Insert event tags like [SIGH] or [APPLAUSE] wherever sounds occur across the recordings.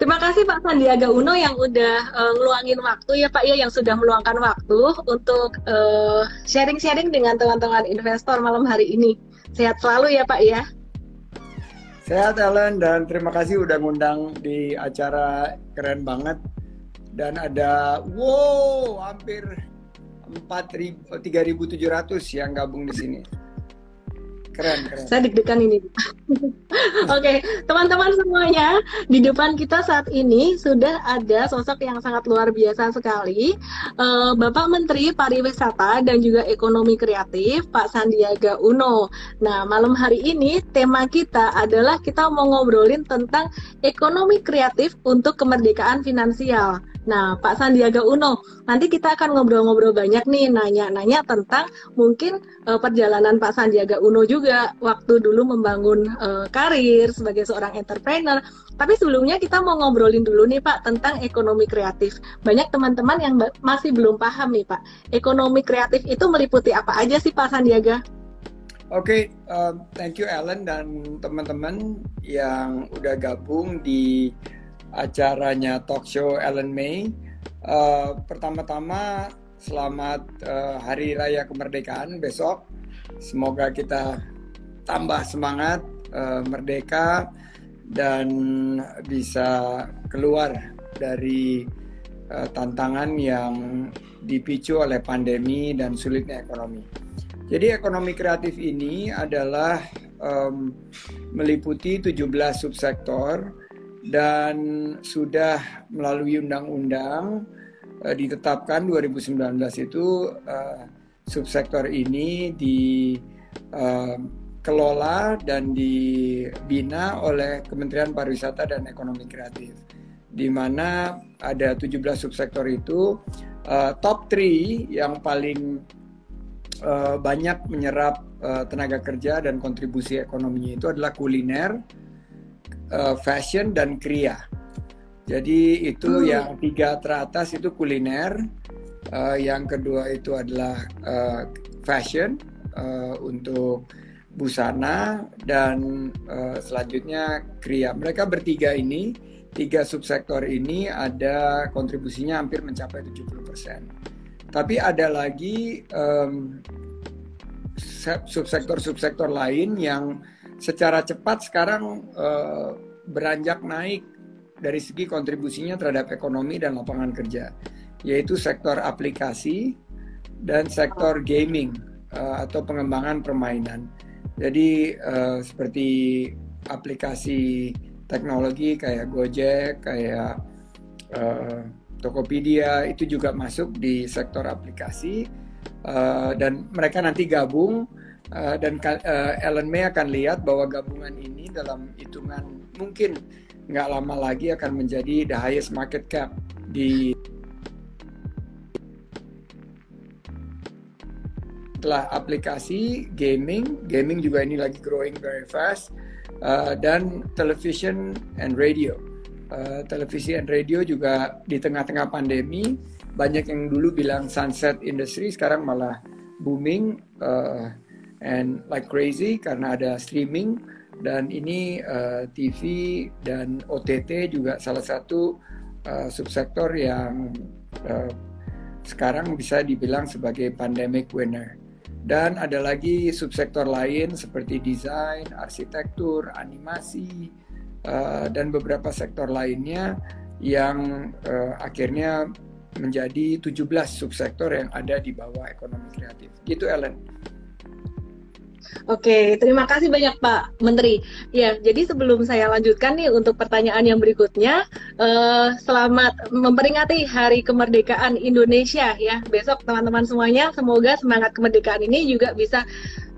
Terima kasih Pak Sandiaga Uno yang udah uh, ngeluangin waktu ya Pak ya yang sudah meluangkan waktu untuk sharing-sharing uh, dengan teman-teman investor malam hari ini. Sehat selalu ya Pak ya. Sehat Ellen dan terima kasih udah ngundang di acara keren banget dan ada wow hampir 4.000 3.700 yang gabung di sini. Keren, keren. Saya deg-degan ini. [LAUGHS] Oke, okay, teman-teman semuanya, di depan kita saat ini sudah ada sosok yang sangat luar biasa sekali, uh, Bapak Menteri Pariwisata dan juga Ekonomi Kreatif, Pak Sandiaga Uno. Nah, malam hari ini tema kita adalah kita mau ngobrolin tentang ekonomi kreatif untuk kemerdekaan finansial. Nah, Pak Sandiaga Uno, nanti kita akan ngobrol-ngobrol banyak nih, nanya-nanya tentang mungkin uh, perjalanan Pak Sandiaga Uno juga waktu dulu membangun uh, karir sebagai seorang entrepreneur. Tapi sebelumnya kita mau ngobrolin dulu nih Pak tentang ekonomi kreatif. Banyak teman-teman yang masih belum paham nih Pak, ekonomi kreatif itu meliputi apa aja sih Pak Sandiaga? Oke, okay, um, thank you Ellen dan teman-teman yang udah gabung di acaranya talk show Ellen May. Uh, pertama-tama selamat uh, Hari Raya Kemerdekaan besok. Semoga kita tambah semangat uh, merdeka dan bisa keluar dari uh, tantangan yang dipicu oleh pandemi dan sulitnya ekonomi. Jadi ekonomi kreatif ini adalah um, meliputi 17 subsektor dan sudah melalui undang-undang uh, ditetapkan 2019 itu uh, subsektor ini dikelola uh, dan dibina oleh Kementerian Pariwisata dan Ekonomi Kreatif. Di mana ada 17 subsektor itu uh, top 3 yang paling uh, banyak menyerap uh, tenaga kerja dan kontribusi ekonominya itu adalah kuliner, uh, fashion dan kria. Jadi itu hmm. yang tiga teratas itu kuliner, uh, yang kedua itu adalah uh, fashion uh, untuk busana dan uh, selanjutnya kria. Mereka bertiga ini, tiga subsektor ini ada kontribusinya hampir mencapai 70%. Tapi ada lagi um, subsektor-subsektor lain yang secara cepat sekarang uh, beranjak naik dari segi kontribusinya terhadap ekonomi dan lapangan kerja, yaitu sektor aplikasi dan sektor gaming uh, atau pengembangan permainan. Jadi uh, seperti aplikasi teknologi kayak Gojek, kayak uh, Tokopedia itu juga masuk di sektor aplikasi uh, dan mereka nanti gabung uh, dan uh, Ellen May akan lihat bahwa gabungan ini dalam hitungan mungkin nggak lama lagi akan menjadi the highest market cap di setelah aplikasi gaming, gaming juga ini lagi growing very fast uh, dan television and radio. Uh, televisi and radio juga di tengah-tengah pandemi banyak yang dulu bilang sunset industry sekarang malah booming. Uh, and like crazy karena ada streaming dan ini uh, eh, TV dan OTT juga salah satu uh, subsektor yang uh, sekarang bisa dibilang sebagai pandemic winner. Dan ada lagi subsektor lain seperti desain, arsitektur, animasi, uh, dan beberapa sektor lainnya yang uh, akhirnya menjadi 17 subsektor yang ada di bawah ekonomi kreatif. Gitu Ellen. Oke, terima kasih banyak Pak Menteri. Ya, jadi sebelum saya lanjutkan nih untuk pertanyaan yang berikutnya, uh, selamat memperingati Hari Kemerdekaan Indonesia ya. Besok teman-teman semuanya, semoga semangat kemerdekaan ini juga bisa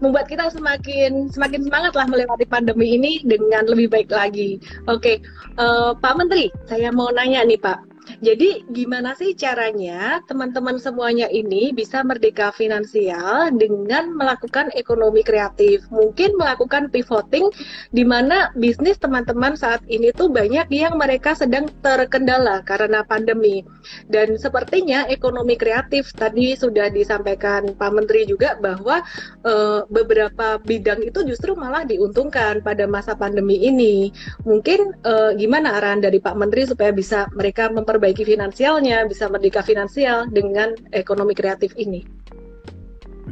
membuat kita semakin semakin semangat lah melewati pandemi ini dengan lebih baik lagi. Oke, uh, Pak Menteri, saya mau nanya nih Pak Jadi gimana sih caranya teman-teman semuanya ini bisa merdeka finansial dengan melakukan ekonomi kreatif? Mungkin melakukan pivoting di mana bisnis teman-teman saat ini tuh banyak yang mereka sedang terkendala karena pandemi. Dan sepertinya ekonomi kreatif tadi sudah disampaikan Pak Menteri juga bahwa e, beberapa bidang itu justru malah diuntungkan pada masa pandemi ini. Mungkin e, gimana arahan dari Pak Menteri supaya bisa mereka memperbaiki memperbaiki finansialnya, bisa merdeka finansial dengan ekonomi kreatif ini.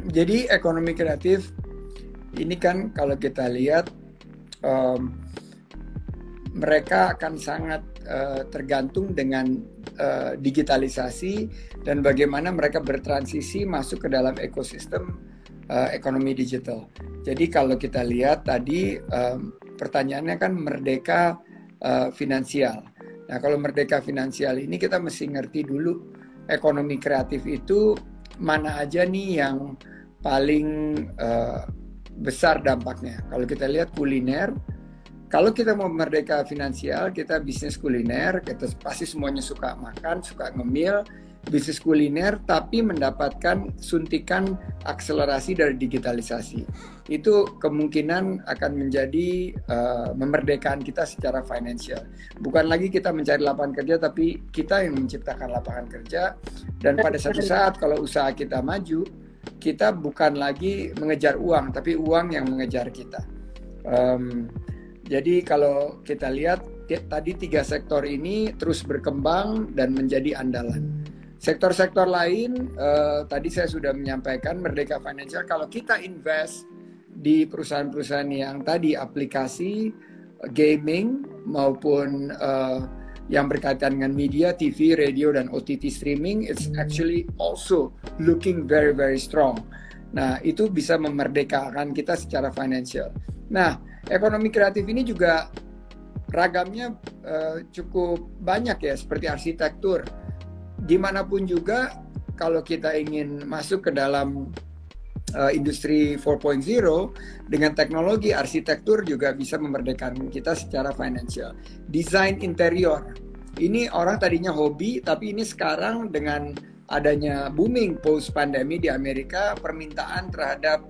Jadi ekonomi kreatif ini kan kalau kita lihat um, mereka akan sangat uh, tergantung dengan uh, digitalisasi dan bagaimana mereka bertransisi masuk ke dalam ekosistem uh, ekonomi digital. Jadi kalau kita lihat tadi um, pertanyaannya kan merdeka uh, finansial. Nah, kalau merdeka finansial ini kita mesti ngerti dulu ekonomi kreatif itu mana aja nih yang paling uh, besar dampaknya. Kalau kita lihat kuliner, kalau kita mau merdeka finansial, kita bisnis kuliner, kita pasti semuanya suka makan, suka ngemil, bisnis kuliner tapi mendapatkan suntikan akselerasi dari digitalisasi. Itu kemungkinan akan menjadi uh, memerdekakan kita secara finansial. Bukan lagi kita mencari lapangan kerja tapi kita yang menciptakan lapangan kerja dan pada satu saat kalau usaha kita maju, kita bukan lagi mengejar uang tapi uang yang mengejar kita. Um, jadi kalau kita lihat tadi tiga sektor ini terus berkembang dan menjadi andalan. Sektor-sektor lain uh, tadi saya sudah menyampaikan Merdeka Financial kalau kita invest di perusahaan-perusahaan yang tadi aplikasi gaming maupun uh, yang berkaitan dengan media, TV, radio dan OTT streaming, it's actually also looking very very strong. Nah, itu bisa memerdekakan kita secara financial. Nah, ekonomi kreatif ini juga ragamnya uh, cukup banyak ya, seperti arsitektur di mana pun juga kalau kita ingin masuk ke dalam uh, industri 4.0 dengan teknologi arsitektur juga bisa memerdekakan kita secara financial. Desain interior ini orang tadinya hobi tapi ini sekarang dengan adanya booming post pandemi di Amerika permintaan terhadap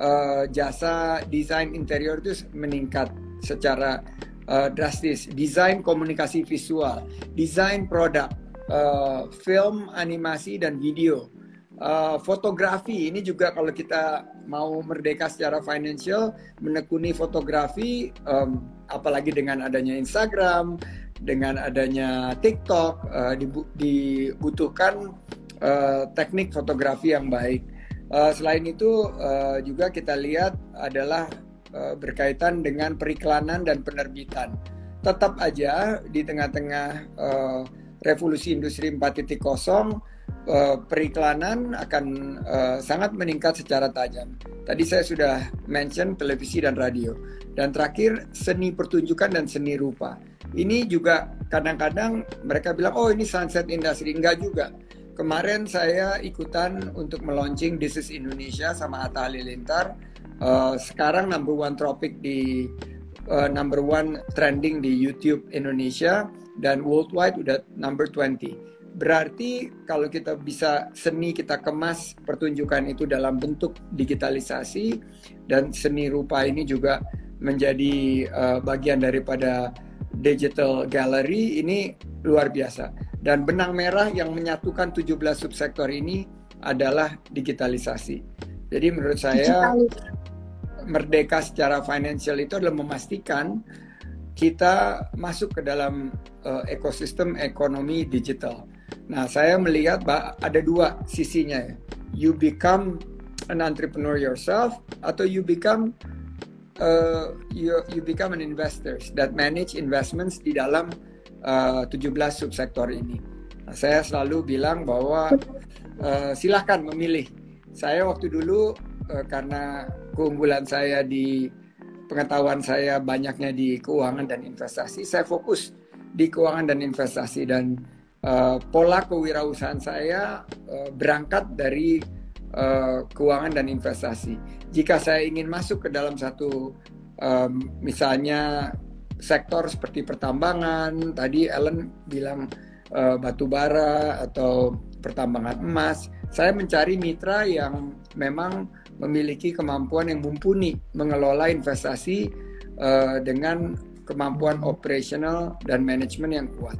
uh, jasa desain interior itu meningkat secara uh, drastis. Desain komunikasi visual, desain produk uh, film, animasi dan video. Uh, fotografi ini juga kalau kita mau merdeka secara financial, menekuni fotografi, um, apalagi dengan adanya Instagram, dengan adanya TikTok, uh, dibutuhkan uh, teknik fotografi yang baik. Uh, selain itu uh, juga kita lihat adalah uh, berkaitan dengan periklanan dan penerbitan. Tetap aja di tengah-tengah revolusi industri 4.0 uh, periklanan akan uh, sangat meningkat secara tajam. Tadi saya sudah mention televisi dan radio. Dan terakhir seni pertunjukan dan seni rupa. Ini juga kadang-kadang mereka bilang oh ini sunset industry enggak juga. Kemarin saya ikutan untuk meluncing This is Indonesia sama Atta Halilintar. Uh, sekarang number one topik di uh, number one trending di YouTube Indonesia dan worldwide udah number 20. Berarti kalau kita bisa seni kita kemas pertunjukan itu dalam bentuk digitalisasi dan seni rupa ini juga menjadi uh, bagian daripada digital gallery ini luar biasa. Dan benang merah yang menyatukan 17 subsektor ini adalah digitalisasi. Jadi menurut saya merdeka secara financial itu adalah memastikan kita masuk ke dalam uh, ekosistem ekonomi digital. Nah, saya melihat bah, ada dua sisinya ya. You become an entrepreneur yourself atau you become uh, you you become an investor that manage investments di dalam uh, 17 subsektor ini. Nah, saya selalu bilang bahwa uh, silahkan memilih. Saya waktu dulu uh, karena keunggulan saya di pengetahuan saya banyaknya di keuangan dan investasi, saya fokus di keuangan dan investasi dan uh, pola kewirausahaan saya uh, berangkat dari uh, keuangan dan investasi. Jika saya ingin masuk ke dalam satu um, misalnya sektor seperti pertambangan, tadi Ellen bilang uh, batu bara atau pertambangan emas. Saya mencari mitra yang memang memiliki kemampuan yang mumpuni mengelola investasi uh, dengan kemampuan operasional dan manajemen yang kuat.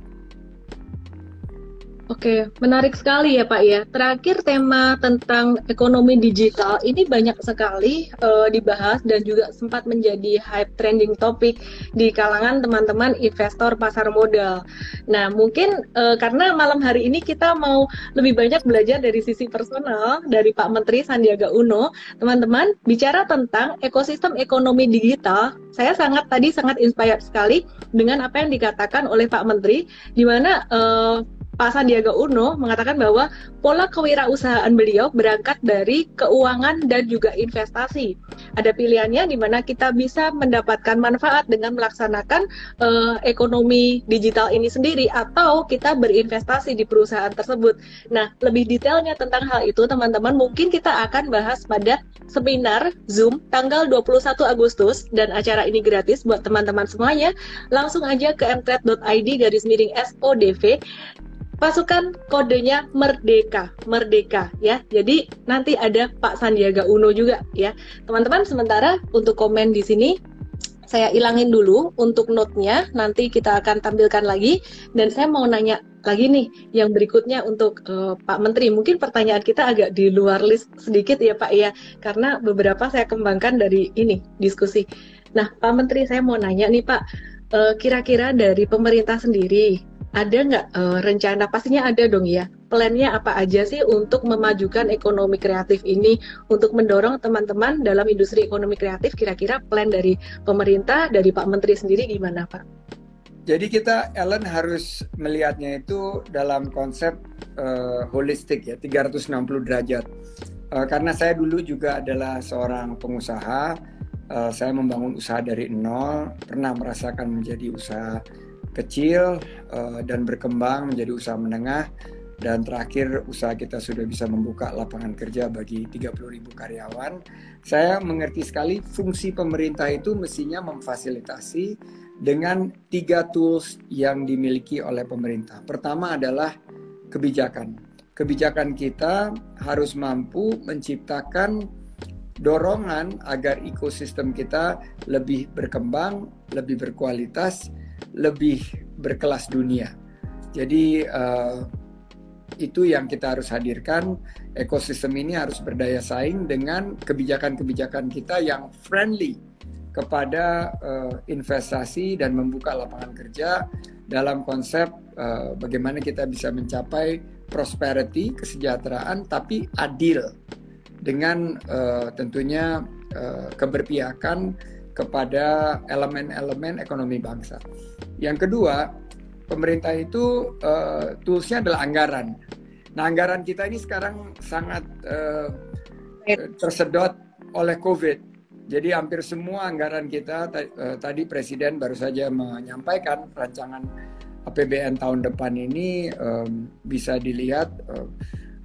Oke, menarik sekali ya Pak ya. Terakhir tema tentang ekonomi digital ini banyak sekali uh, dibahas dan juga sempat menjadi hype trending topik di kalangan teman-teman investor pasar modal. Nah, mungkin uh, karena malam hari ini kita mau lebih banyak belajar dari sisi personal dari Pak Menteri Sandiaga Uno, teman-teman bicara tentang ekosistem ekonomi digital. Saya sangat tadi sangat inspired sekali dengan apa yang dikatakan oleh Pak Menteri, di mana uh, Pak Sandiaga Uno mengatakan bahwa pola kewirausahaan beliau berangkat dari keuangan dan juga investasi. Ada pilihannya di mana kita bisa mendapatkan manfaat dengan melaksanakan uh, ekonomi digital ini sendiri atau kita berinvestasi di perusahaan tersebut. Nah, lebih detailnya tentang hal itu teman-teman mungkin kita akan bahas pada seminar Zoom tanggal 21 Agustus dan acara ini gratis buat teman-teman semuanya. Langsung aja ke mtrade.id garis miring SODV pasukan kodenya Merdeka, Merdeka ya. Jadi nanti ada Pak Sandiaga Uno juga ya. Teman-teman sementara untuk komen di sini saya ilangin dulu untuk note-nya, nanti kita akan tampilkan lagi. Dan saya mau nanya lagi nih, yang berikutnya untuk uh, Pak Menteri. Mungkin pertanyaan kita agak di luar list sedikit ya Pak ya, karena beberapa saya kembangkan dari ini diskusi. Nah Pak Menteri saya mau nanya nih Pak, uh, kira-kira dari pemerintah sendiri ada nggak uh, rencana pastinya ada dong ya plannya apa aja sih untuk memajukan ekonomi kreatif ini untuk mendorong teman-teman dalam industri ekonomi kreatif kira-kira plan dari pemerintah dari Pak Menteri sendiri gimana Pak? Jadi kita Ellen harus melihatnya itu dalam konsep uh, holistik ya 360 derajat. Uh, karena saya dulu juga adalah seorang pengusaha, uh, saya membangun usaha dari nol, pernah merasakan menjadi usaha kecil uh, dan berkembang menjadi usaha menengah dan terakhir usaha kita sudah bisa membuka lapangan kerja bagi 30 ribu karyawan. Saya mengerti sekali fungsi pemerintah itu mestinya memfasilitasi dengan tiga tools yang dimiliki oleh pemerintah. Pertama adalah kebijakan. Kebijakan kita harus mampu menciptakan dorongan agar ekosistem kita lebih berkembang, lebih berkualitas, lebih berkelas dunia. Jadi uh, itu yang kita harus hadirkan. Ekosistem ini harus berdaya saing dengan kebijakan-kebijakan kita yang friendly kepada uh, investasi dan membuka lapangan kerja dalam konsep uh, bagaimana kita bisa mencapai prosperity, kesejahteraan, tapi adil dengan uh, tentunya uh, keberpihakan kepada elemen-elemen ekonomi bangsa. Yang kedua, pemerintah itu uh, toolsnya adalah anggaran. Nah, anggaran kita ini sekarang sangat uh, tersedot oleh COVID. Jadi hampir semua anggaran kita uh, tadi Presiden baru saja menyampaikan rancangan APBN tahun depan ini um, bisa dilihat uh,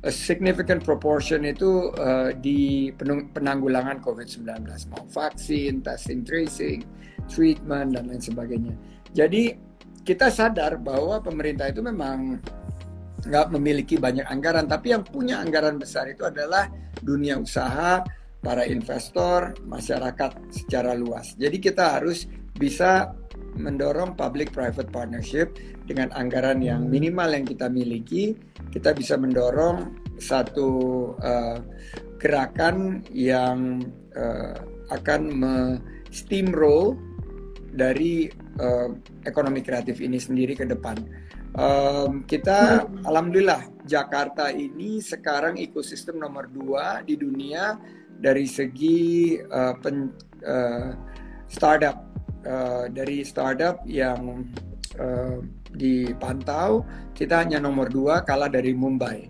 a significant proportion itu uh, di penanggulangan COVID-19 mau vaksin, testing, tracing, treatment dan lain sebagainya. Jadi kita sadar bahwa pemerintah itu memang nggak memiliki banyak anggaran, tapi yang punya anggaran besar itu adalah dunia usaha, para investor, masyarakat secara luas. Jadi kita harus bisa mendorong public-private partnership dengan anggaran yang minimal yang kita miliki, kita bisa mendorong satu uh, gerakan yang uh, akan me-steamroll dari uh, ekonomi kreatif ini sendiri ke depan. Um, kita alhamdulillah Jakarta ini sekarang ekosistem nomor dua di dunia dari segi uh, pen, uh, startup uh, dari startup yang uh, dipantau kita hanya nomor dua kalah dari Mumbai.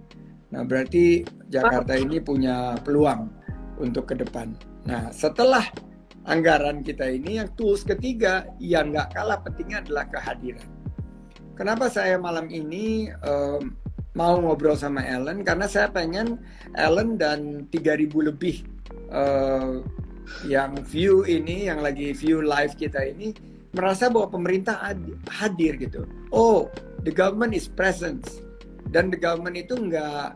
Nah berarti Jakarta ini punya peluang untuk ke depan. Nah setelah anggaran kita ini yang tools ketiga yang nggak kalah pentingnya adalah kehadiran. Kenapa saya malam ini um, mau ngobrol sama Ellen karena saya pengen Ellen dan 3000 lebih uh, yang view ini yang lagi view live kita ini merasa bahwa pemerintah hadir gitu. Oh, the government is present dan the government itu nggak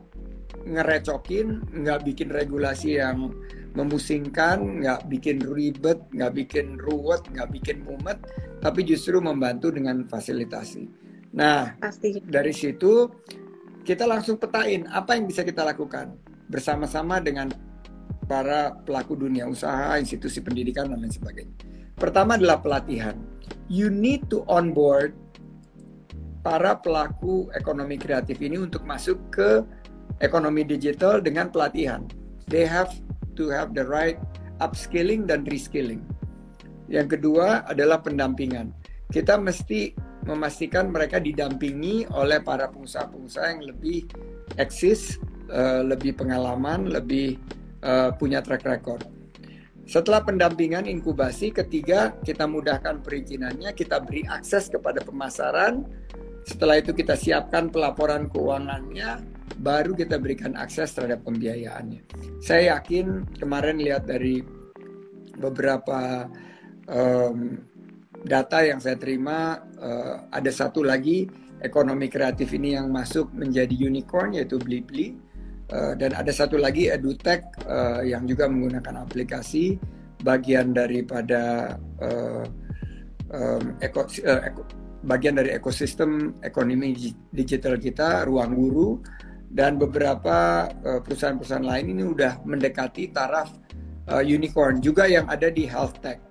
ngerecokin, nggak bikin regulasi yang memusingkan, nggak bikin ribet, nggak bikin ruwet, nggak bikin mumet, tapi justru membantu dengan fasilitasi. Nah, Pasti. dari situ kita langsung petain apa yang bisa kita lakukan bersama-sama dengan para pelaku dunia usaha, institusi pendidikan dan lain sebagainya. Pertama adalah pelatihan. You need to onboard para pelaku ekonomi kreatif ini untuk masuk ke ekonomi digital dengan pelatihan. They have to have the right upskilling dan reskilling. Yang kedua adalah pendampingan. Kita mesti memastikan mereka didampingi oleh para pengusaha-pengusaha yang lebih eksis, uh, lebih pengalaman, lebih uh, punya track record. Setelah pendampingan inkubasi, ketiga kita mudahkan perizinannya, kita beri akses kepada pemasaran, setelah itu kita siapkan pelaporan keuangannya, baru kita berikan akses terhadap pembiayaannya. Saya yakin kemarin lihat dari beberapa um, data yang saya terima, uh, ada satu lagi ekonomi kreatif ini yang masuk menjadi unicorn yaitu Blibli. Uh, dan ada satu lagi edutech uh, yang juga menggunakan aplikasi bagian daripada uh, um, eko, uh, eko, bagian dari ekosistem ekonomi digital kita, ruang guru, dan beberapa perusahaan-perusahaan lain ini udah mendekati taraf uh, unicorn juga yang ada di health tech.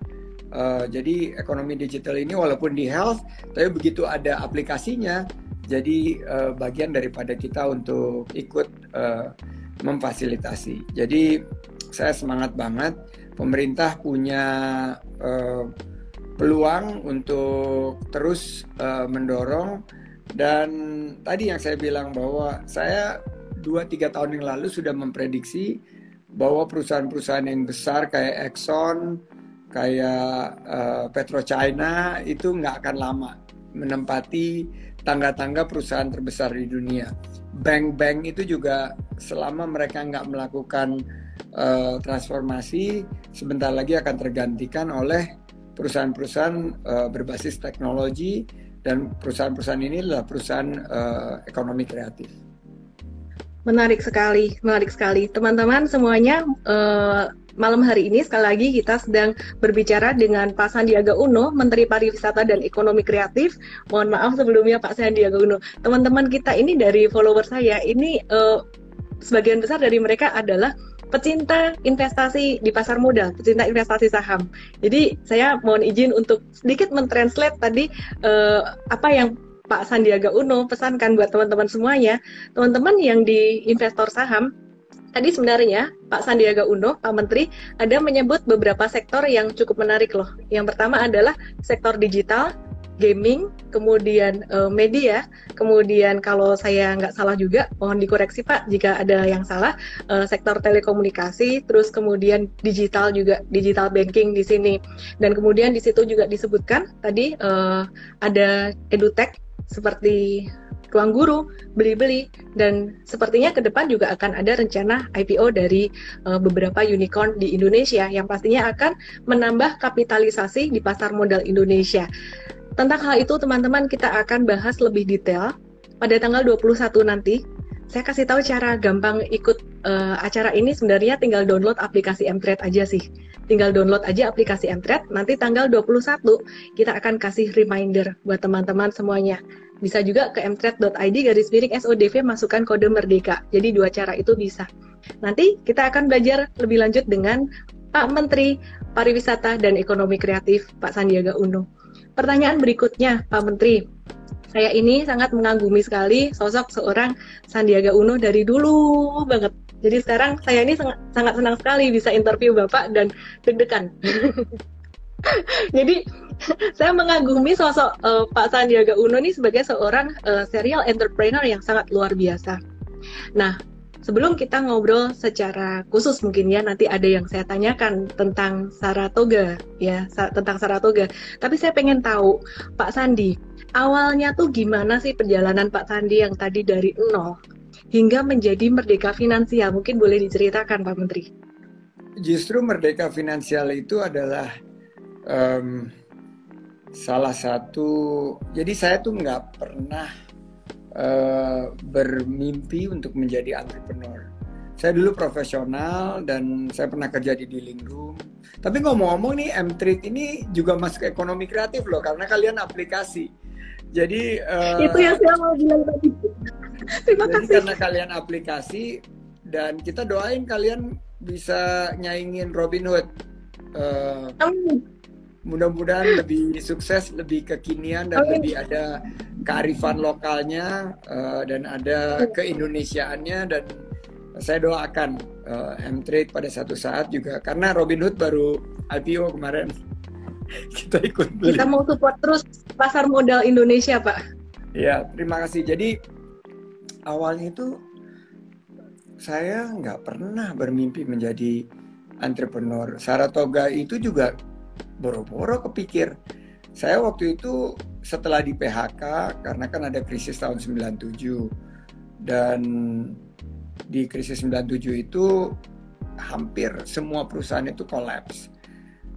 Uh, jadi ekonomi digital ini walaupun di health, tapi begitu ada aplikasinya, jadi uh, bagian daripada kita untuk ikut uh, memfasilitasi. Jadi saya semangat banget, pemerintah punya uh, peluang untuk terus uh, mendorong dan tadi yang saya bilang bahwa saya 2-3 tahun yang lalu sudah memprediksi bahwa perusahaan-perusahaan yang besar kayak Exxon, kayak uh, PetroChina itu nggak akan lama menempati tangga-tangga perusahaan terbesar di dunia. Bank-bank itu juga selama mereka nggak melakukan uh, transformasi, sebentar lagi akan tergantikan oleh perusahaan-perusahaan uh, berbasis teknologi dan perusahaan-perusahaan ini adalah perusahaan uh, ekonomi kreatif. Menarik sekali, menarik sekali. Teman-teman semuanya, uh, malam hari ini sekali lagi kita sedang berbicara dengan Pak Sandiaga Uno, Menteri Pariwisata dan Ekonomi Kreatif. Mohon maaf sebelumnya Pak Sandiaga Uno. Teman-teman kita ini dari follower saya, ini uh, sebagian besar dari mereka adalah pecinta investasi di pasar modal, pecinta investasi saham. Jadi saya mohon izin untuk sedikit mentranslate tadi uh, apa yang Pak Sandiaga Uno pesankan buat teman-teman semuanya. Teman-teman yang di investor saham, tadi sebenarnya Pak Sandiaga Uno, Pak Menteri, ada menyebut beberapa sektor yang cukup menarik loh. Yang pertama adalah sektor digital, gaming, kemudian uh, media, kemudian kalau saya nggak salah juga, mohon dikoreksi Pak jika ada yang salah, uh, sektor telekomunikasi, terus kemudian digital juga, digital banking di sini, dan kemudian di situ juga disebutkan tadi uh, ada edutech seperti ruang guru, beli-beli, dan sepertinya ke depan juga akan ada rencana IPO dari uh, beberapa unicorn di Indonesia yang pastinya akan menambah kapitalisasi di pasar modal Indonesia. Tentang hal itu teman-teman kita akan bahas lebih detail pada tanggal 21 nanti. Saya kasih tahu cara gampang ikut uh, acara ini sebenarnya tinggal download aplikasi Mtrade aja sih. Tinggal download aja aplikasi Mtrade, nanti tanggal 21 kita akan kasih reminder buat teman-teman semuanya. Bisa juga ke mtrade.id garis miring SODV masukkan kode merdeka. Jadi dua cara itu bisa. Nanti kita akan belajar lebih lanjut dengan Pak Menteri Pariwisata dan Ekonomi Kreatif Pak Sandiaga Uno. Pertanyaan berikutnya, Pak Menteri. Saya ini sangat mengagumi sekali sosok seorang Sandiaga Uno dari dulu banget. Jadi sekarang saya ini sangat, sangat senang sekali bisa interview Bapak dan deg-degan. [LAUGHS] Jadi [LAUGHS] saya mengagumi sosok uh, Pak Sandiaga Uno ini sebagai seorang uh, serial entrepreneur yang sangat luar biasa. Nah, sebelum kita ngobrol secara khusus mungkin ya nanti ada yang saya tanyakan tentang Saratoga ya sa tentang Saratoga. Tapi saya pengen tahu Pak Sandi, awalnya tuh gimana sih perjalanan Pak Sandi yang tadi dari nol hingga menjadi merdeka finansial? Mungkin boleh diceritakan Pak Menteri. Justru merdeka finansial itu adalah um, salah satu jadi saya tuh nggak pernah uh, bermimpi untuk menjadi entrepreneur. Saya dulu profesional dan saya pernah kerja di dealing room. Tapi ngomong-ngomong nih m ini juga masuk ekonomi kreatif loh karena kalian aplikasi. Jadi uh, itu yang saya mau bilang tadi. Terima jadi kasih. karena kalian aplikasi dan kita doain kalian bisa nyaingin Robin Hood. Uh, mudah-mudahan lebih sukses, lebih kekinian dan lebih ada kearifan lokalnya uh, dan ada keindonesiaannya dan saya doakan uh, M-Trade pada satu saat juga karena Robinhood baru IPO kemarin [LAUGHS] kita ikut beli. Kita mau support terus pasar modal Indonesia, Pak. Ya, terima kasih. Jadi awalnya itu saya nggak pernah bermimpi menjadi entrepreneur. Saratoga itu juga boro-boro kepikir. Saya waktu itu setelah di PHK karena kan ada krisis tahun 97 dan di krisis 97 itu hampir semua perusahaan itu kolaps.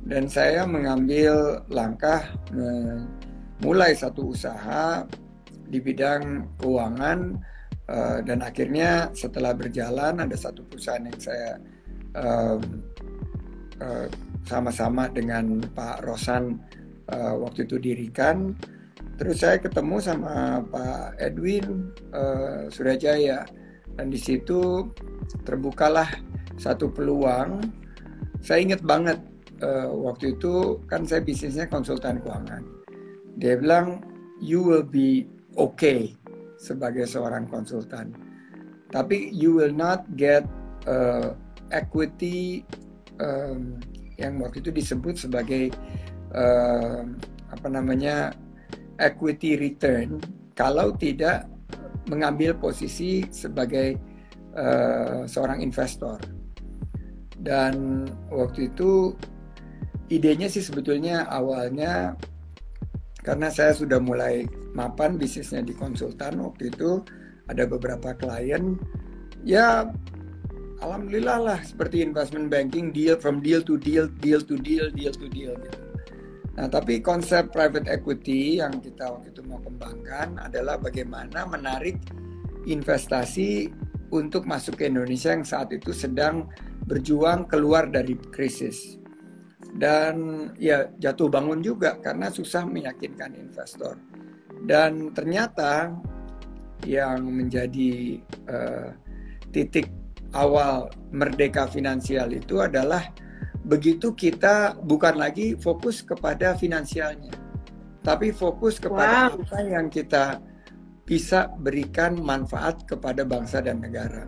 Dan saya mengambil langkah memulai satu usaha di bidang keuangan uh, dan akhirnya setelah berjalan ada satu perusahaan yang saya uh, sama-sama dengan Pak Rosan uh, waktu itu dirikan. Terus saya ketemu sama Pak Edwin uh, Surajaya dan di situ terbukalah satu peluang. Saya ingat banget uh, waktu itu kan saya bisnisnya konsultan keuangan. Dia bilang you will be okay sebagai seorang konsultan, tapi you will not get uh, equity um, yang waktu itu disebut sebagai uh, apa namanya equity return. Kalau tidak mengambil posisi sebagai uh, seorang investor. Dan waktu itu idenya sih sebetulnya awalnya karena saya sudah mulai mapan bisnisnya di konsultan waktu itu ada beberapa klien. Ya alhamdulillah lah seperti investment banking deal from deal to deal deal to deal deal to deal gitu. Nah, tapi konsep private equity yang kita waktu itu mau kembangkan adalah bagaimana menarik investasi untuk masuk ke Indonesia yang saat itu sedang berjuang keluar dari krisis. Dan ya jatuh bangun juga karena susah meyakinkan investor. Dan ternyata yang menjadi uh, titik awal merdeka finansial itu adalah begitu kita bukan lagi fokus kepada finansialnya, tapi fokus kepada wow. apa yang kita bisa berikan manfaat kepada bangsa dan negara.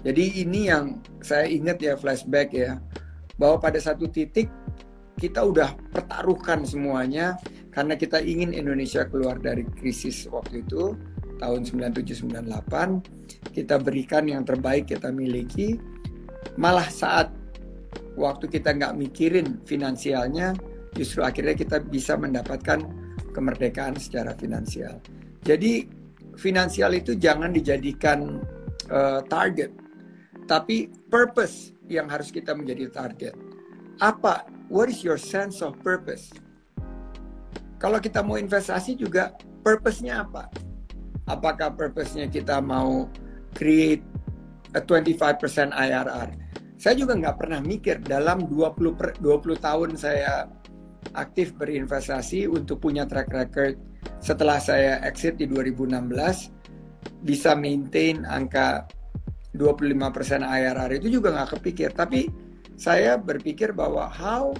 Jadi ini yang saya ingat ya flashback ya, bahwa pada satu titik kita udah pertaruhkan semuanya karena kita ingin Indonesia keluar dari krisis waktu itu tahun 9798 kita berikan yang terbaik kita miliki. Malah saat waktu kita nggak mikirin finansialnya justru akhirnya kita bisa mendapatkan kemerdekaan secara finansial. Jadi finansial itu jangan dijadikan uh, target tapi purpose yang harus kita menjadi target. Apa? What is your sense of purpose? Kalau kita mau investasi juga purpose-nya apa apakah purpose-nya kita mau create a 25% IRR. Saya juga nggak pernah mikir dalam 20 per, 20 tahun saya aktif berinvestasi untuk punya track record setelah saya exit di 2016 bisa maintain angka 25% IRR itu juga nggak kepikir tapi saya berpikir bahwa how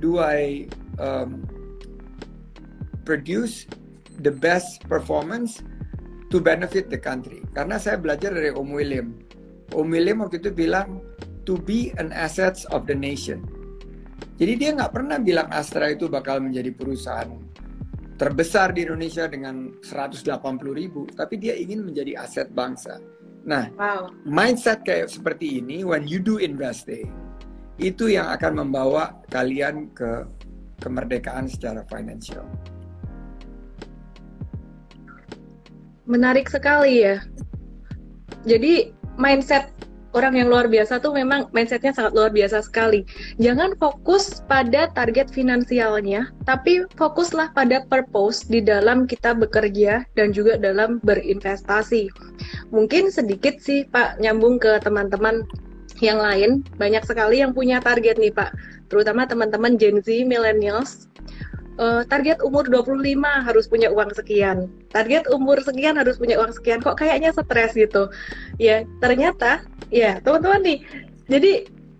do I um, produce the best performance to benefit the country. Karena saya belajar dari Om William. Om William waktu itu bilang to be an assets of the nation. Jadi dia nggak pernah bilang Astra itu bakal menjadi perusahaan terbesar di Indonesia dengan 180 ribu, tapi dia ingin menjadi aset bangsa. Nah, wow. mindset kayak seperti ini, when you do investing, itu yang akan membawa kalian ke kemerdekaan secara financial. Menarik sekali ya. Jadi mindset orang yang luar biasa tuh memang mindsetnya sangat luar biasa sekali. Jangan fokus pada target finansialnya, tapi fokuslah pada purpose di dalam kita bekerja dan juga dalam berinvestasi. Mungkin sedikit sih Pak nyambung ke teman-teman yang lain, banyak sekali yang punya target nih Pak, terutama teman-teman Gen Z, millennials, uh, target umur 25 harus punya uang sekian. Target umur sekian harus punya uang sekian. Kok kayaknya stres gitu. Ya, ternyata ya, teman-teman nih. Jadi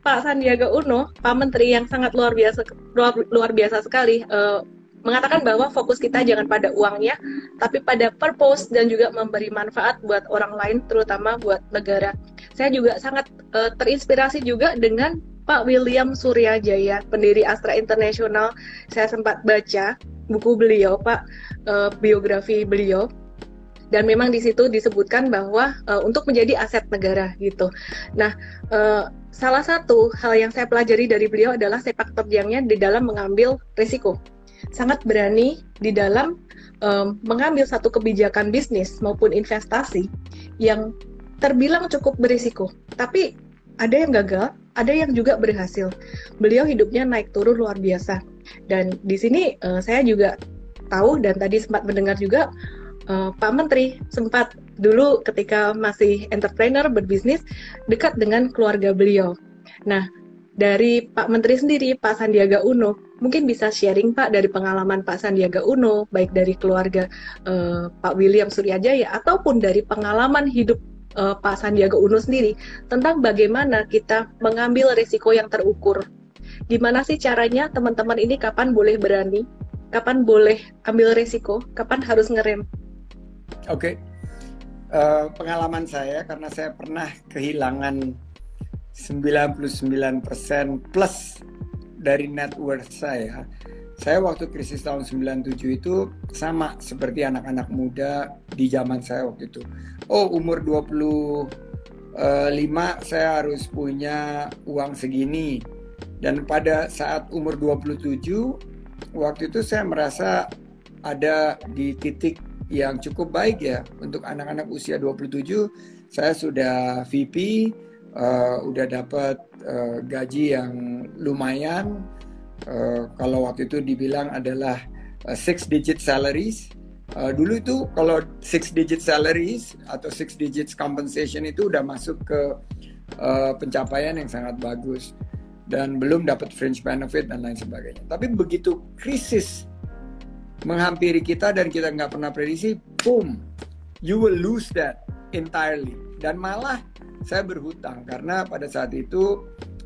Pak Sandiaga Uno, Pak Menteri yang sangat luar biasa luar, luar biasa sekali uh, mengatakan bahwa fokus kita jangan pada uangnya, tapi pada purpose dan juga memberi manfaat buat orang lain, terutama buat negara. Saya juga sangat uh, terinspirasi juga dengan Pak William Suryajaya, pendiri Astra International. Saya sempat baca buku beliau, Pak, uh, biografi beliau. Dan memang di situ disebutkan bahwa uh, untuk menjadi aset negara gitu. Nah, uh, salah satu hal yang saya pelajari dari beliau adalah sepak terjangnya di dalam mengambil risiko. Sangat berani di dalam um, mengambil satu kebijakan bisnis maupun investasi yang terbilang cukup berisiko. Tapi ada yang gagal, ada yang juga berhasil. Beliau hidupnya naik turun luar biasa. Dan di sini uh, saya juga tahu dan tadi sempat mendengar juga uh, Pak Menteri sempat dulu ketika masih entrepreneur berbisnis dekat dengan keluarga beliau. Nah, dari Pak Menteri sendiri, Pak Sandiaga Uno, mungkin bisa sharing Pak dari pengalaman Pak Sandiaga Uno, baik dari keluarga uh, Pak William Suryajaya ataupun dari pengalaman hidup uh, Pak Sandiaga Uno sendiri tentang bagaimana kita mengambil risiko yang terukur. Gimana sih caranya teman-teman ini kapan boleh berani, kapan boleh ambil risiko, kapan harus ngerem? Oke, okay. uh, eh, pengalaman saya karena saya pernah kehilangan 99% plus dari net worth saya saya waktu krisis tahun 97 itu sama seperti anak-anak muda di zaman saya waktu itu. Oh, umur 25 saya harus punya uang segini. Dan pada saat umur 27 waktu itu saya merasa ada di titik yang cukup baik ya untuk anak-anak usia 27 saya sudah VP uh, udah dapat uh, gaji yang lumayan uh, kalau waktu itu dibilang adalah uh, six digit salaries. Uh, dulu itu kalau six digit salaries atau six digits compensation itu udah masuk ke uh, pencapaian yang sangat bagus dan belum dapat fringe benefit dan lain sebagainya. Tapi begitu krisis menghampiri kita dan kita nggak pernah prediksi, boom, you will lose that entirely. Dan malah saya berhutang karena pada saat itu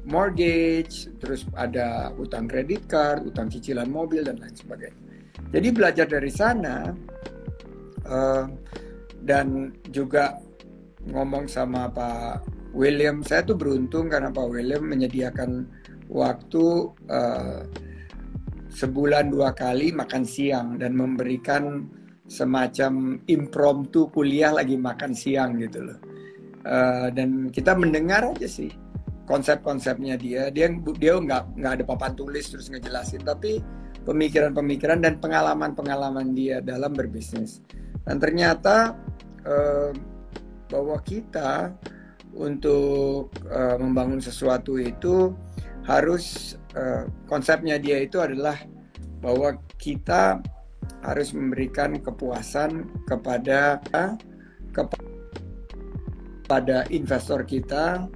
mortgage, terus ada utang kredit card, utang cicilan mobil dan lain sebagainya. Jadi belajar dari sana uh, dan juga ngomong sama Pak William, saya tuh beruntung karena Pak William menyediakan waktu uh, sebulan dua kali makan siang dan memberikan semacam impromptu kuliah lagi makan siang gitu loh. Uh, dan kita mendengar aja sih konsep-konsepnya dia dia dia nggak nggak ada papan tulis terus ngejelasin tapi pemikiran-pemikiran dan pengalaman-pengalaman dia dalam berbisnis. Dan ternyata eh, bahwa kita untuk eh, membangun sesuatu itu harus eh, konsepnya dia itu adalah bahwa kita harus memberikan kepuasan kepada kepada investor kita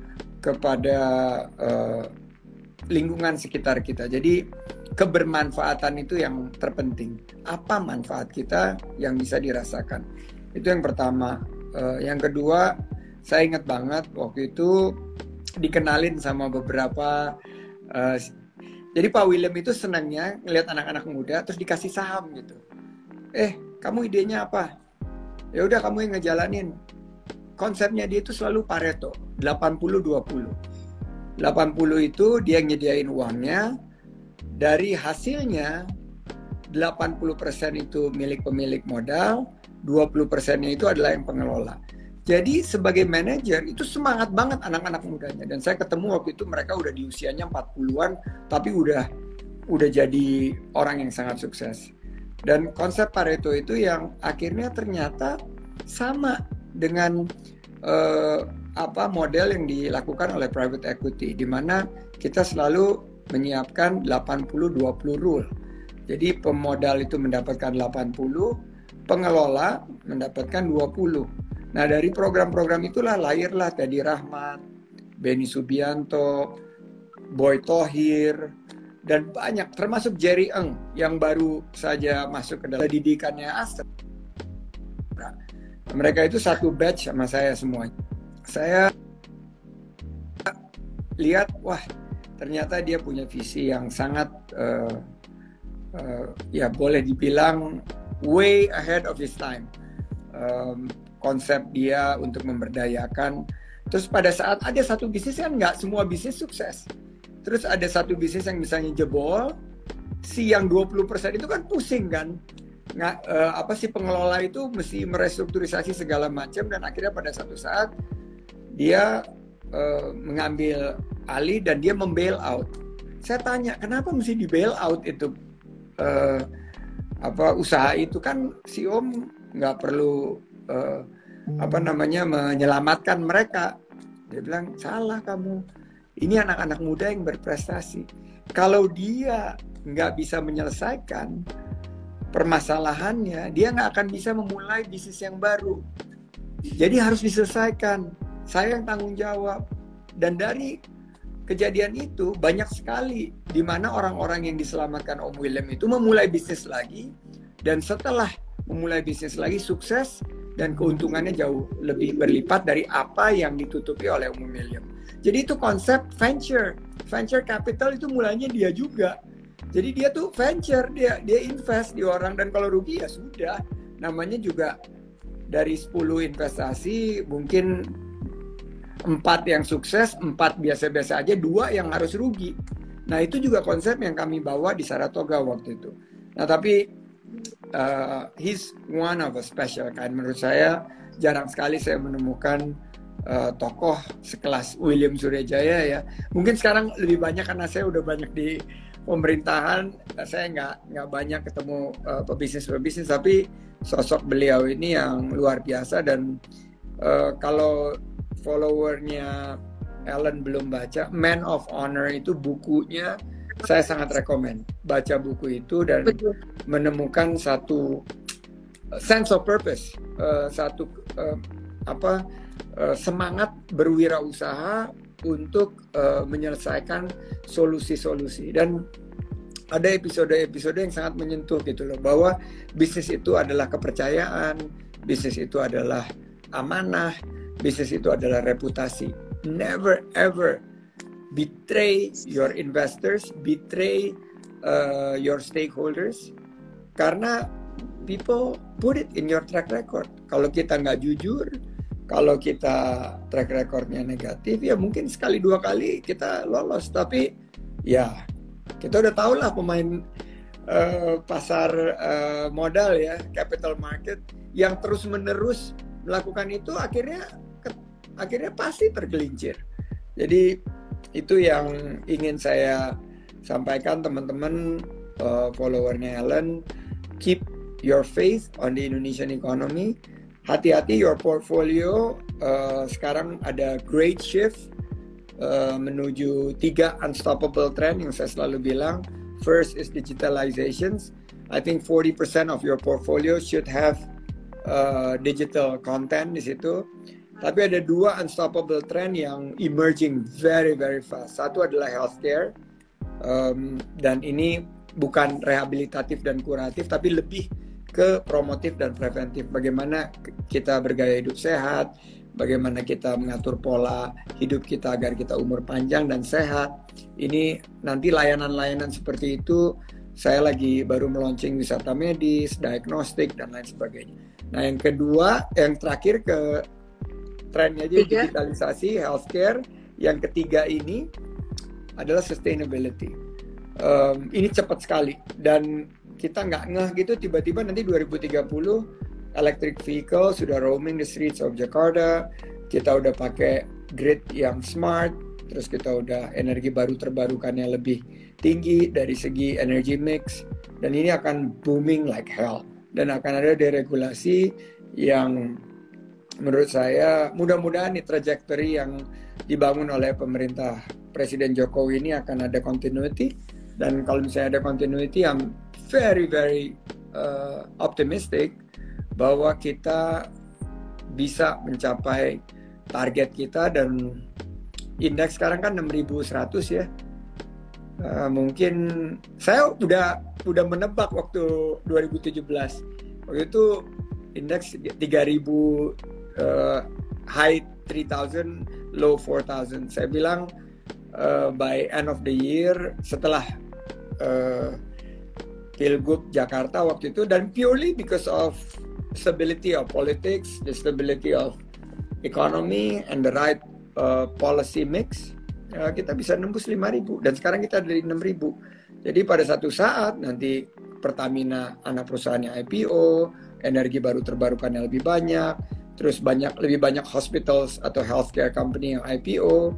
kepada uh, lingkungan sekitar kita. Jadi kebermanfaatan itu yang terpenting. Apa manfaat kita yang bisa dirasakan? Itu yang pertama. Uh, yang kedua, saya ingat banget waktu itu dikenalin sama beberapa. Uh, jadi Pak William itu senangnya ngelihat anak-anak muda terus dikasih saham gitu. Eh, kamu idenya apa? Ya udah kamu yang ngejalanin konsepnya dia itu selalu Pareto, 80-20. 80 itu dia nyediain uangnya, dari hasilnya 80% itu milik pemilik modal, 20%-nya itu adalah yang pengelola. Jadi sebagai manajer itu semangat banget anak-anak mudanya dan saya ketemu waktu itu mereka udah di usianya 40-an tapi udah udah jadi orang yang sangat sukses. Dan konsep Pareto itu yang akhirnya ternyata sama dengan uh, apa model yang dilakukan oleh private equity di mana kita selalu menyiapkan 80-20 rule. Jadi pemodal itu mendapatkan 80, pengelola mendapatkan 20. Nah dari program-program itulah lahirlah Teddy Rahmat, Benny Subianto, Boy Tohir, dan banyak termasuk Jerry Eng yang baru saja masuk ke dalam didikannya Astra. Mereka itu satu batch sama saya semuanya. Saya lihat, wah ternyata dia punya visi yang sangat uh, uh, ya boleh dibilang way ahead of his time. Um, konsep dia untuk memberdayakan. Terus pada saat ada satu bisnis kan nggak semua bisnis sukses. Terus ada satu bisnis yang misalnya jebol, si yang 20% itu kan pusing kan. Nggak, uh, apa sih pengelola itu mesti merestrukturisasi segala macam dan akhirnya pada satu saat dia uh, mengambil alih dan dia membail out. Saya tanya kenapa mesti di bail out itu uh, apa usaha itu kan si Om nggak perlu uh, apa namanya menyelamatkan mereka. Dia bilang salah kamu. Ini anak-anak muda yang berprestasi. Kalau dia nggak bisa menyelesaikan permasalahannya, dia nggak akan bisa memulai bisnis yang baru. Jadi harus diselesaikan. Saya yang tanggung jawab. Dan dari kejadian itu banyak sekali di mana orang-orang yang diselamatkan Om William itu memulai bisnis lagi dan setelah memulai bisnis lagi sukses dan keuntungannya jauh lebih berlipat dari apa yang ditutupi oleh Om William. Jadi itu konsep venture. Venture capital itu mulanya dia juga. Jadi dia tuh venture, dia dia invest di orang dan kalau rugi ya sudah. Namanya juga dari 10 investasi mungkin empat yang sukses, empat biasa-biasa aja, dua yang harus rugi. Nah itu juga konsep yang kami bawa di Saratoga waktu itu. Nah tapi uh, he's one of a special kind. Menurut saya jarang sekali saya menemukan uh, tokoh sekelas William Suryajaya ya. Mungkin sekarang lebih banyak karena saya udah banyak di pemerintahan. Saya nggak nggak banyak ketemu uh, pebisnis-pebisnis, tapi sosok beliau ini yang luar biasa dan uh, kalau followernya Ellen belum baca, Man of Honor itu bukunya saya sangat rekomend baca buku itu dan Betul. menemukan satu uh, sense of purpose, uh, satu uh, apa uh, semangat berwirausaha untuk uh, menyelesaikan solusi-solusi dan ada episode-episode yang sangat menyentuh gitu loh bahwa bisnis itu adalah kepercayaan, bisnis itu adalah amanah, bisnis itu adalah reputasi. Never ever betray your investors, betray uh, your stakeholders, karena people put it in your track record. Kalau kita nggak jujur, kalau kita track recordnya negatif, ya mungkin sekali dua kali kita lolos. Tapi ya kita udah tahu lah pemain uh, pasar uh, modal ya, capital market yang terus menerus melakukan itu akhirnya akhirnya pasti tergelincir. Jadi itu yang ingin saya sampaikan teman-teman uh, followernya Ellen keep your faith on the Indonesian economy hati-hati your portfolio uh, sekarang ada great shift uh, menuju tiga unstoppable trend yang saya selalu bilang. First is digitalizations. I think 40% of your portfolio should have uh, digital content di situ. Tapi ada dua unstoppable trend yang emerging very very fast. Satu adalah healthcare um, dan ini bukan rehabilitatif dan kuratif, tapi lebih ke promotif dan preventif. Bagaimana kita bergaya hidup sehat, bagaimana kita mengatur pola hidup kita agar kita umur panjang dan sehat. Ini nanti layanan-layanan seperti itu saya lagi baru meluncing wisata medis, diagnostik dan lain sebagainya. Nah, yang kedua, yang terakhir ke trennya aja Tiga. digitalisasi, healthcare. Yang ketiga ini adalah sustainability. Um, ini cepat sekali dan kita nggak ngeh gitu tiba-tiba nanti 2030 electric vehicle sudah roaming the streets of Jakarta. Kita udah pakai grid yang smart, terus kita udah energi baru terbarukannya lebih tinggi dari segi energy mix dan ini akan booming like hell dan akan ada deregulasi yang menurut saya mudah-mudahan nih trajectory yang dibangun oleh pemerintah Presiden Jokowi ini akan ada continuity dan kalau misalnya ada continuity I'm very very uh, optimistic bahwa kita bisa mencapai target kita dan indeks sekarang kan 6100 ya. Uh, mungkin saya udah udah menebak waktu 2017 waktu itu indeks 3000 uh, high 3000 low 4000 saya bilang uh, by end of the year setelah uh, Pilgub Jakarta waktu itu dan purely because of stability of politics, the stability of economy and the right uh, policy mix uh, kita bisa nembus 5000 dan sekarang kita dari 6000. Jadi pada satu saat nanti Pertamina anak perusahaannya IPO, energi baru terbarukan yang lebih banyak, terus banyak lebih banyak hospitals atau healthcare company yang IPO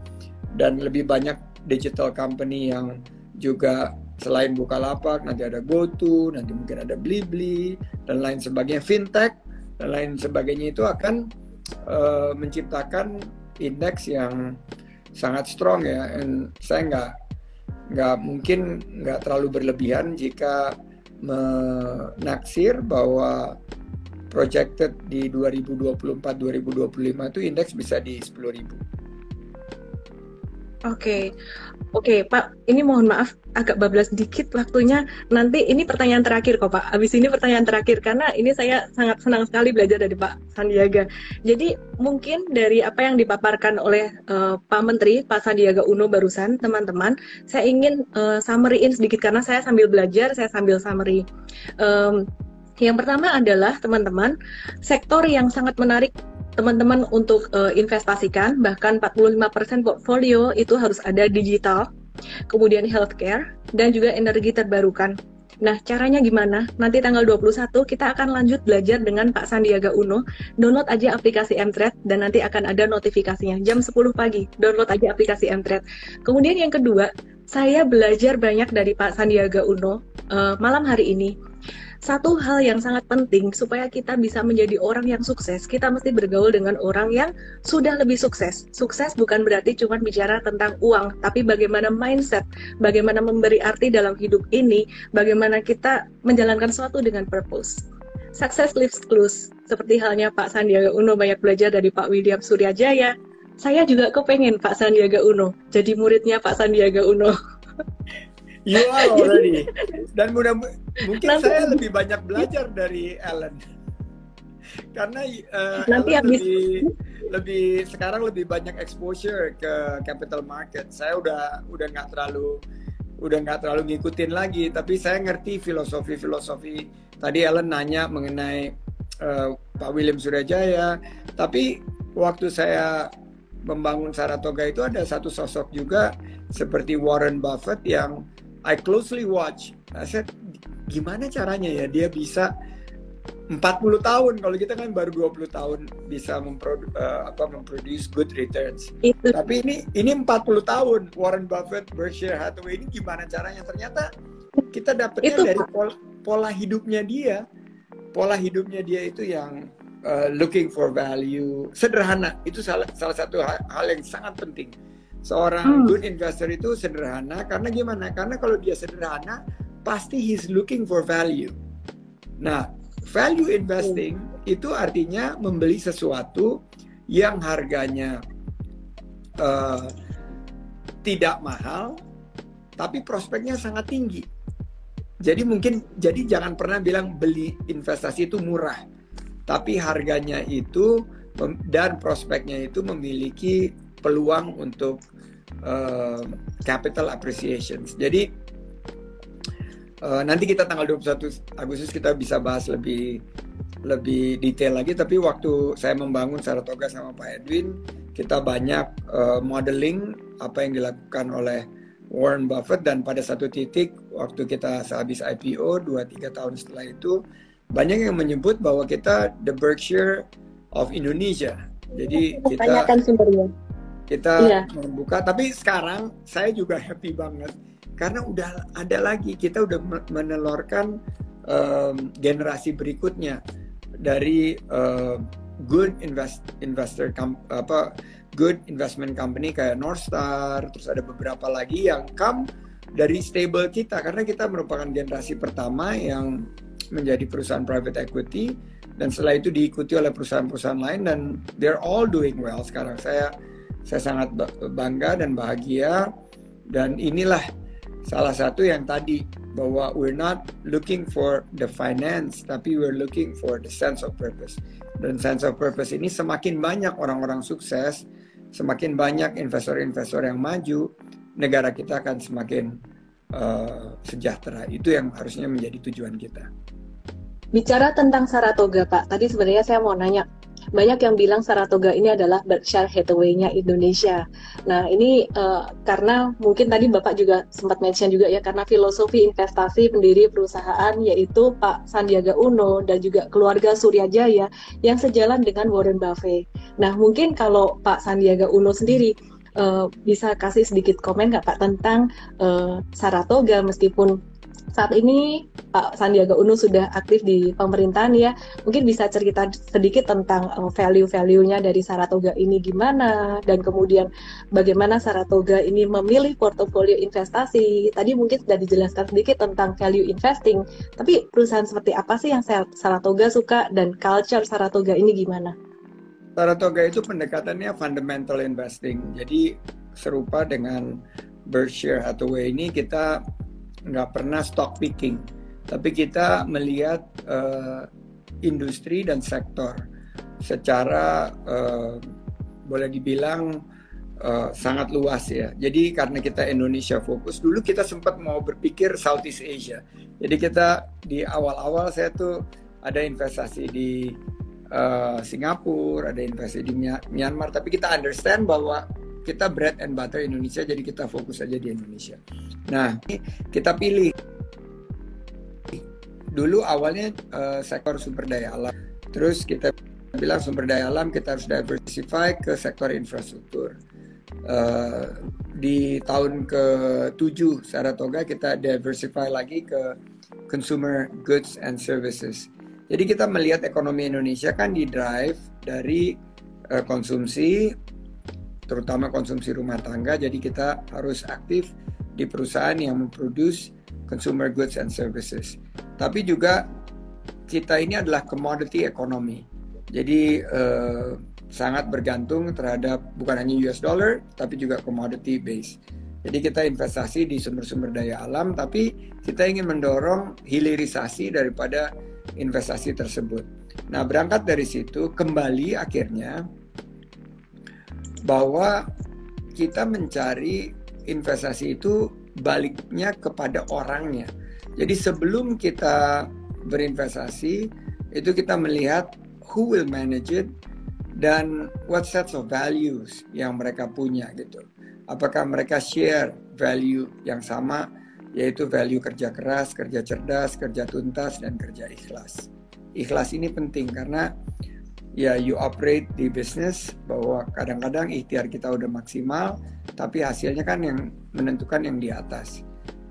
dan lebih banyak digital company yang juga selain Bukalapak nanti ada GoTo, nanti mungkin ada Blibli dan lain sebagainya fintech dan lain sebagainya itu akan uh, menciptakan indeks yang sangat strong ya. Dan saya nggak nggak mungkin nggak terlalu berlebihan jika menaksir bahwa projected di 2024-2025 itu indeks bisa di 10.000. Oke, okay. oke okay, Pak, ini mohon maaf agak bablas dikit waktunya. Nanti ini pertanyaan terakhir kok Pak. Habis ini pertanyaan terakhir karena ini saya sangat senang sekali belajar dari Pak Sandiaga. Jadi mungkin dari apa yang dipaparkan oleh uh, Pak Menteri, Pak Sandiaga Uno barusan, teman-teman, saya ingin uh, summary-in sedikit karena saya sambil belajar, saya sambil summary. Um, yang pertama adalah teman-teman, sektor yang sangat menarik teman-teman untuk uh, investasikan, bahkan 45% portfolio itu harus ada digital, kemudian healthcare, dan juga energi terbarukan. Nah, caranya gimana? Nanti tanggal 21 kita akan lanjut belajar dengan Pak Sandiaga Uno. Download aja aplikasi Mtrade dan nanti akan ada notifikasinya. Jam 10 pagi, download aja aplikasi Mtrade. Kemudian yang kedua, saya belajar banyak dari Pak Sandiaga Uno uh, malam hari ini satu hal yang sangat penting supaya kita bisa menjadi orang yang sukses, kita mesti bergaul dengan orang yang sudah lebih sukses. Sukses bukan berarti cuma bicara tentang uang, tapi bagaimana mindset, bagaimana memberi arti dalam hidup ini, bagaimana kita menjalankan sesuatu dengan purpose. Success lives close, seperti halnya Pak Sandiaga Uno banyak belajar dari Pak William Suryajaya. Saya juga kepengen Pak Sandiaga Uno jadi muridnya Pak Sandiaga Uno. [LAUGHS] You are already. Dan mudah mungkin Nanti, saya lebih banyak belajar dari Ellen. Karena uh, Nanti Ellen habis... lebih lebih sekarang lebih banyak exposure ke capital market. Saya udah udah nggak terlalu udah nggak terlalu ngikutin lagi. Tapi saya ngerti filosofi-filosofi. Tadi Ellen nanya mengenai uh, Pak William Surajaya. Tapi waktu saya membangun Saratoga itu ada satu sosok juga seperti Warren Buffett yang I closely watch. I said, gimana caranya ya dia bisa 40 tahun kalau kita kan baru 20 tahun bisa memprodu uh, apa memproduce good returns. Itu. Tapi ini ini 40 tahun Warren Buffett, Berkshire Hathaway ini gimana caranya? Ternyata kita dapetnya itu, dari pola, pola hidupnya dia. Pola hidupnya dia itu yang uh, looking for value, sederhana. Itu salah salah satu hal, hal yang sangat penting seorang hmm. good investor itu sederhana karena gimana? Karena kalau dia sederhana pasti he's looking for value. Nah, value investing hmm. itu artinya membeli sesuatu yang harganya uh, tidak mahal tapi prospeknya sangat tinggi. Jadi mungkin jadi jangan pernah bilang beli investasi itu murah. Tapi harganya itu dan prospeknya itu memiliki peluang untuk uh, capital appreciation. Jadi uh, nanti kita tanggal 21 Agustus kita bisa bahas lebih lebih detail lagi. Tapi waktu saya membangun Saratoga sama Pak Edwin, kita banyak uh, modeling apa yang dilakukan oleh Warren Buffett dan pada satu titik waktu kita sehabis IPO 2-3 tahun setelah itu banyak yang menyebut bahwa kita the Berkshire of Indonesia. Jadi kita tanyakan sumbernya kita iya. membuka tapi sekarang saya juga happy banget. Karena udah ada lagi kita udah menelurkan um, generasi berikutnya. Dari um, good invest investor apa good investment company kayak Northstar terus ada beberapa lagi yang come dari stable kita. Karena kita merupakan generasi pertama yang menjadi perusahaan private equity dan setelah itu diikuti oleh perusahaan-perusahaan lain dan they're all doing well sekarang. Saya saya sangat bangga dan bahagia dan inilah salah satu yang tadi bahwa we're not looking for the finance tapi we're looking for the sense of purpose dan sense of purpose ini semakin banyak orang-orang sukses semakin banyak investor-investor yang maju negara kita akan semakin uh, sejahtera itu yang harusnya menjadi tujuan kita. Bicara tentang Saratoga, Pak. Tadi sebenarnya saya mau nanya, banyak yang bilang Saratoga ini adalah Berkshire Hathaway-nya Indonesia. Nah, ini uh, karena mungkin tadi Bapak juga sempat mention juga ya, karena filosofi investasi pendiri perusahaan yaitu Pak Sandiaga Uno dan juga keluarga Surya Jaya yang sejalan dengan Warren Buffett. Nah, mungkin kalau Pak Sandiaga Uno sendiri uh, bisa kasih sedikit komen nggak Pak tentang uh, Saratoga meskipun saat ini Pak Sandiaga Uno sudah aktif di pemerintahan ya. Mungkin bisa cerita sedikit tentang uh, value-value-nya dari Saratoga ini gimana dan kemudian bagaimana Saratoga ini memilih portofolio investasi. Tadi mungkin sudah dijelaskan sedikit tentang value investing, tapi perusahaan seperti apa sih yang Saratoga suka dan culture Saratoga ini gimana? Saratoga itu pendekatannya fundamental investing. Jadi serupa dengan Berkshire Hathaway ini kita nggak pernah stock picking, tapi kita melihat uh, industri dan sektor secara uh, boleh dibilang uh, sangat luas ya. Jadi karena kita Indonesia fokus, dulu kita sempat mau berpikir Southeast Asia. Jadi kita di awal-awal saya tuh ada investasi di uh, Singapura, ada investasi di Myanmar, tapi kita understand bahwa kita bread and butter Indonesia jadi kita fokus aja di Indonesia. Nah, kita pilih dulu awalnya uh, sektor sumber daya alam. Terus kita bilang sumber daya alam kita harus diversify ke sektor infrastruktur. Uh, di tahun ke-7 Saratoga kita diversify lagi ke consumer goods and services. Jadi kita melihat ekonomi Indonesia kan di drive dari uh, konsumsi terutama konsumsi rumah tangga. Jadi kita harus aktif di perusahaan yang memproduce consumer goods and services. Tapi juga kita ini adalah commodity economy. Jadi eh, sangat bergantung terhadap bukan hanya US dollar tapi juga commodity base. Jadi kita investasi di sumber-sumber daya alam tapi kita ingin mendorong hilirisasi daripada investasi tersebut. Nah, berangkat dari situ kembali akhirnya bahwa kita mencari investasi itu baliknya kepada orangnya. Jadi sebelum kita berinvestasi itu kita melihat who will manage it dan what sets of values yang mereka punya gitu. Apakah mereka share value yang sama yaitu value kerja keras, kerja cerdas, kerja tuntas dan kerja ikhlas. Ikhlas ini penting karena ya you operate di bisnis bahwa kadang-kadang ikhtiar kita udah maksimal tapi hasilnya kan yang menentukan yang di atas.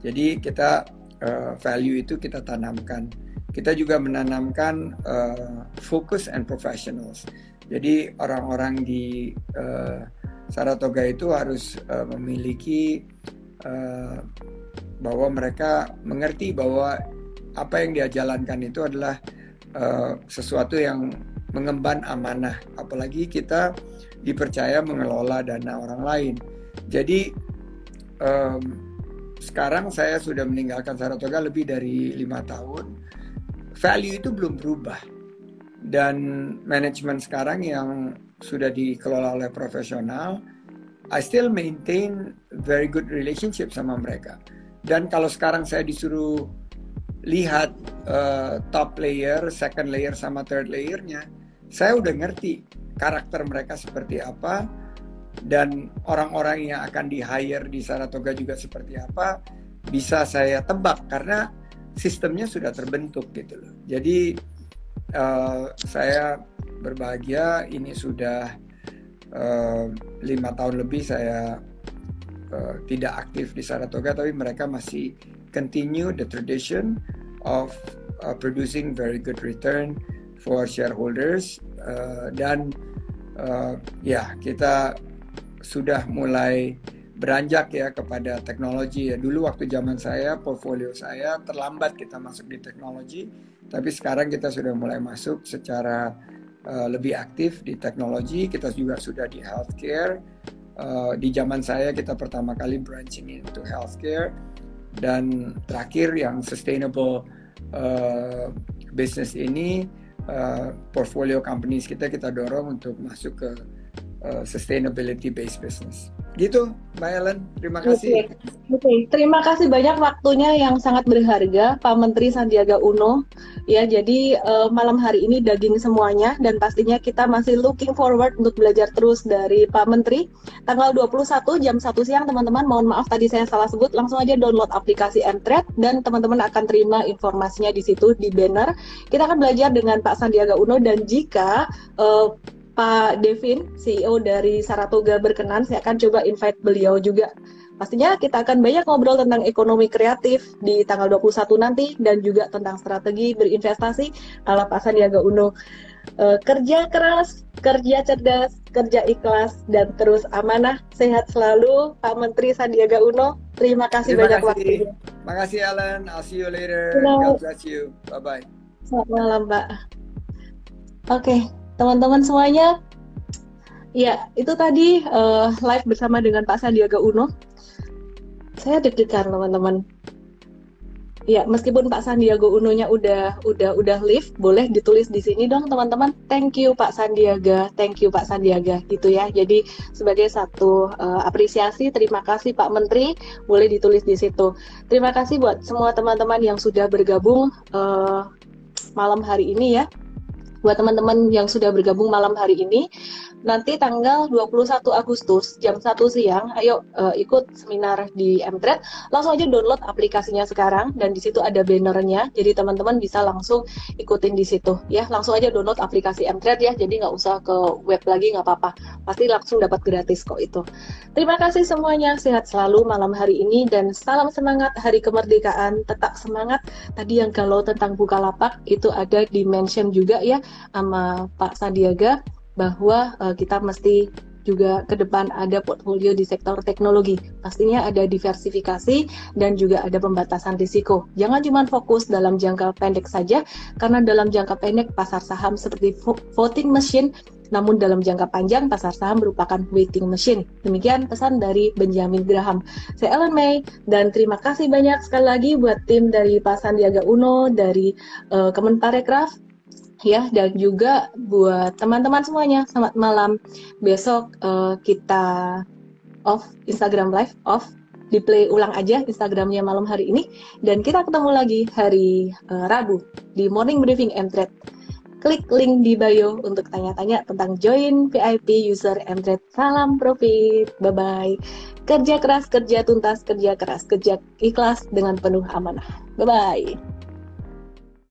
Jadi kita uh, value itu kita tanamkan. Kita juga menanamkan uh, focus and professionals. Jadi orang-orang di uh, Saratoga itu harus uh, memiliki uh, bahwa mereka mengerti bahwa apa yang dia jalankan itu adalah uh, sesuatu yang mengemban amanah, apalagi kita dipercaya mengelola dana orang lain. Jadi um, sekarang saya sudah meninggalkan Saratoga lebih dari lima tahun. Value itu belum berubah dan manajemen sekarang yang sudah dikelola oleh profesional, I still maintain very good relationship sama mereka. Dan kalau sekarang saya disuruh lihat uh, top layer, second layer sama third layernya, saya udah ngerti karakter mereka seperti apa dan orang-orang yang akan di hire di Saratoga juga seperti apa bisa saya tebak karena sistemnya sudah terbentuk gitu loh. Jadi uh, saya berbahagia ini sudah uh, lima tahun lebih saya uh, tidak aktif di Saratoga tapi mereka masih continue the tradition of uh, producing very good return for shareholders uh, dan uh, ya kita sudah mulai beranjak ya kepada teknologi ya. Dulu waktu zaman saya portfolio saya terlambat kita masuk di teknologi tapi sekarang kita sudah mulai masuk secara uh, lebih aktif di teknologi. Kita juga sudah di healthcare. Uh, di zaman saya kita pertama kali branching into healthcare. Dan terakhir yang sustainable uh, business ini uh, portfolio companies kita kita dorong untuk masuk ke uh, sustainability based business. Gitu Mbak Ellen. Terima kasih. Oke okay. okay. terima kasih banyak waktunya yang sangat berharga Pak Menteri Sandiaga Uno. Ya jadi uh, malam hari ini daging semuanya dan pastinya kita masih looking forward untuk belajar terus dari Pak Menteri. Tanggal 21 jam 1 siang teman-teman mohon maaf tadi saya salah sebut langsung aja download aplikasi Mtrade dan teman-teman akan terima informasinya di situ di banner. Kita akan belajar dengan Pak Sandiaga Uno dan jika uh, Pak Devin, CEO dari Saratoga berkenan, saya akan coba invite beliau juga. Pastinya kita akan banyak ngobrol tentang ekonomi kreatif di tanggal 21 nanti dan juga tentang strategi berinvestasi ala Pak Sandiaga Uno. E, kerja keras, kerja cerdas, kerja ikhlas, dan terus amanah. Sehat selalu Pak Menteri Sandiaga Uno. Terima kasih Terima banyak kasih. waktunya. Terima kasih Alan. I'll see you later. God bless you. Bye-bye. Selamat malam, Pak. Oke. Okay teman-teman semuanya. Ya, itu tadi uh, live bersama dengan Pak Sandiaga Uno. Saya deg-degan teman-teman. Ya, meskipun Pak Sandiaga Uno-nya udah udah udah live, boleh ditulis di sini dong teman-teman. Thank you Pak Sandiaga, thank you Pak Sandiaga gitu ya. Jadi sebagai satu uh, apresiasi, terima kasih Pak Menteri, boleh ditulis di situ. Terima kasih buat semua teman-teman yang sudah bergabung uh, malam hari ini ya buat teman-teman yang sudah bergabung malam hari ini. Nanti tanggal 21 Agustus jam 1 siang ayo uh, ikut seminar di Mtrade langsung aja download aplikasinya sekarang dan di situ ada bannernya. Jadi teman-teman bisa langsung ikutin di situ ya. Langsung aja download aplikasi Mtrade ya. Jadi nggak usah ke web lagi nggak apa-apa. Pasti langsung dapat gratis kok itu. Terima kasih semuanya. Sehat selalu malam hari ini dan salam semangat hari kemerdekaan. Tetap semangat. Tadi yang kalau tentang Bukalapak itu ada di mention juga ya sama Pak Sandiaga bahwa uh, kita mesti juga ke depan ada portfolio di sektor teknologi. Pastinya ada diversifikasi dan juga ada pembatasan risiko. Jangan cuma fokus dalam jangka pendek saja, karena dalam jangka pendek pasar saham seperti voting machine, namun dalam jangka panjang pasar saham merupakan waiting machine. Demikian pesan dari Benjamin Graham. Saya Ellen May dan terima kasih banyak sekali lagi buat tim dari Pak Sandiaga Uno, dari uh, Kemenparekraf, ya dan juga buat teman-teman semuanya. Selamat malam. Besok uh, kita off Instagram live off di play ulang aja Instagramnya malam hari ini. Dan kita ketemu lagi hari uh, Rabu di morning briefing Mtrade klik link di bio untuk tanya-tanya tentang join VIP user Mtrade salam profit. Bye bye kerja keras kerja tuntas kerja keras kerja ikhlas dengan penuh amanah. Bye bye